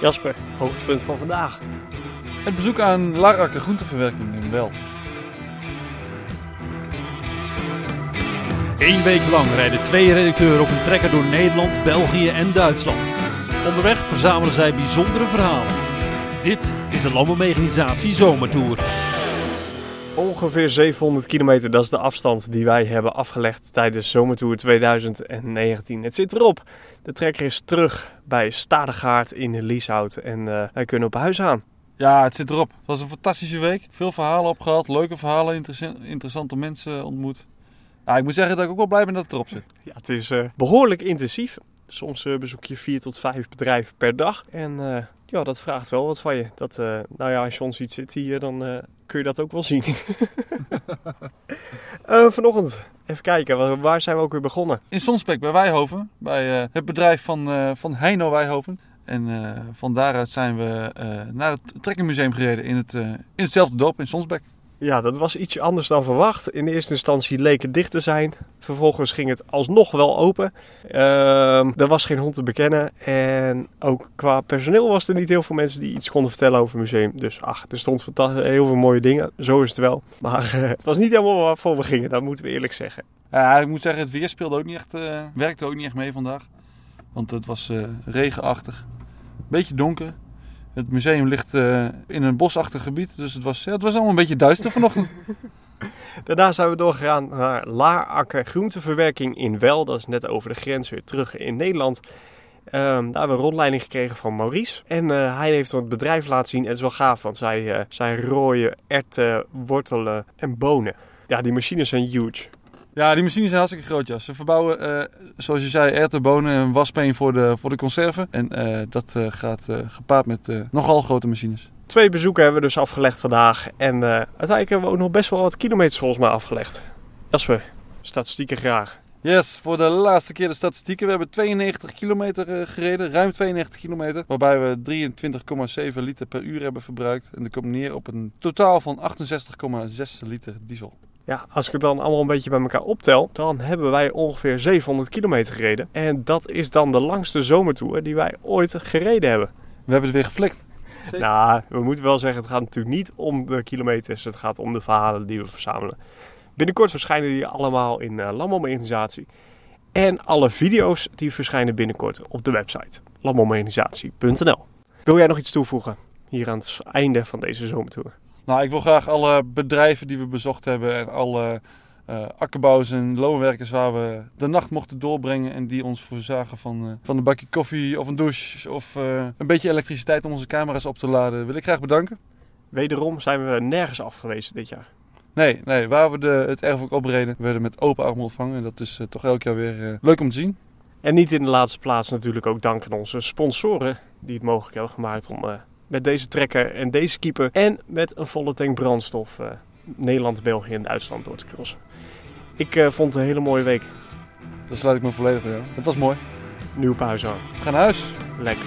Jasper, hoogtepunt van vandaag. Het bezoek aan Larakker Groenteverwerking in Wel. Eén week lang rijden twee redacteuren op een trekker door Nederland, België en Duitsland. Onderweg verzamelen zij bijzondere verhalen. Dit is de Landbouwmechanisatie Zomertour. Ongeveer 700 kilometer, dat is de afstand die wij hebben afgelegd tijdens Zomertour 2019. Het zit erop. De trekker is terug bij Stadegaard in Lieshout en eh, wij kunnen op huis aan. Ja, het zit erop. Het was een fantastische week. Veel verhalen opgehaald, leuke verhalen, interessa- interessante mensen ontmoet. Ja, ik moet zeggen dat ik ook wel blij ben dat het erop zit. Ja, het is eh, behoorlijk intensief. Soms eh, bezoek je vier tot vijf bedrijven per dag. En ja, dat vraagt wel wat van je. Dat, nou ja, als je ons ziet zitten hier, dan kun je dat ook wel zien. Eh, vanochtend, even kijken, waar, zijn we ook weer begonnen? In Sonsbeek bij Wijhoven, bij eh, het bedrijf van, eh, van Heino Wijhoven. En van daaruit zijn we naar het Trekkermuseum gereden in, het, in hetzelfde dorp in Sonsbeek. Ja, dat was iets anders dan verwacht. In eerste instantie leek het dicht te zijn. Vervolgens ging het alsnog wel open. Ehm, er was geen hond te bekennen. En ook qua personeel was er niet heel veel mensen die iets konden vertellen over het museum. Dus ach, er stond heel veel mooie dingen. Zo is het wel. Maar eh, het was niet helemaal waarvoor we gingen, dat moeten we eerlijk zeggen. Ja, ik moet zeggen, het weer speelde ook niet echt, eh, werkte ook niet echt mee vandaag. Want het was eh, regenachtig. Beetje donker. Het museum ligt eh, in een bosachtig gebied. Dus het was, ja, het was allemaal een beetje duister vanochtend. Daarna zijn we doorgegaan naar Laarakker Groenteverwerking in Wel. Dat is net over de grens weer terug in Nederland. Ehm, daar hebben we een rondleiding gekregen van Maurice. En eh, hij heeft ons het bedrijf laten zien. Het is wel gaaf, want zij, eh, zij rooien erwten, wortelen en bonen. Ja, die machines zijn huge. Ja, die machines zijn hartstikke groot, ja. Ze verbouwen, eh, zoals je zei, erwten, bonen en waspeen voor de, voor de conserven. En eh, dat eh, gaat gepaard met nogal grote machines. Twee bezoeken hebben we dus afgelegd vandaag. En uiteindelijk hebben we ook nog best wel wat kilometers volgens mij afgelegd. Jasper, statistieken graag. Yes, voor de laatste keer de statistieken. We hebben 92 kilometer gereden, ruim 92 kilometer. Waarbij we 23,7 liter per uur hebben verbruikt. En dat komt neer op een totaal van 68,6 liter diesel. Ja, als ik het dan allemaal een beetje bij elkaar optel, dan hebben wij ongeveer 700 kilometer gereden. En dat is dan de langste zomertour die wij ooit gereden hebben. We hebben het weer geflikt. Nou, we moeten wel zeggen, het gaat natuurlijk niet om de kilometers. Het gaat om de verhalen die we verzamelen. Binnenkort verschijnen die allemaal in uh, Landbouwmechanisatie. En alle video's die verschijnen binnenkort op de website landbouwmechanisatie.nl. Wil jij nog iets toevoegen hier aan het einde van deze zomertour? Nou, ik wil graag alle bedrijven die we bezocht hebben en alle eh, akkerbouwers en loonwerkers waar we de nacht mochten doorbrengen en die ons voorzagen van, eh, van een bakje koffie of een douche of eh, een beetje elektriciteit om onze camera's op te laden, wil ik graag bedanken. Wederom zijn we nergens afgewezen dit jaar. Nee, nee, waar we de, het erf ook opreden, werden met open armen ontvangen. En dat is toch elk jaar weer leuk om te zien. En niet in de laatste plaats natuurlijk ook dank aan onze sponsoren die het mogelijk hebben gemaakt om met deze trekker en deze keeper en met een volle tank brandstof eh, Nederland, België en Duitsland door te crossen. Ik eh, vond het een hele mooie week. Daar sluit ik me volledig bij aan. Het was mooi. Nu op huis aan. We gaan naar huis. Lekker.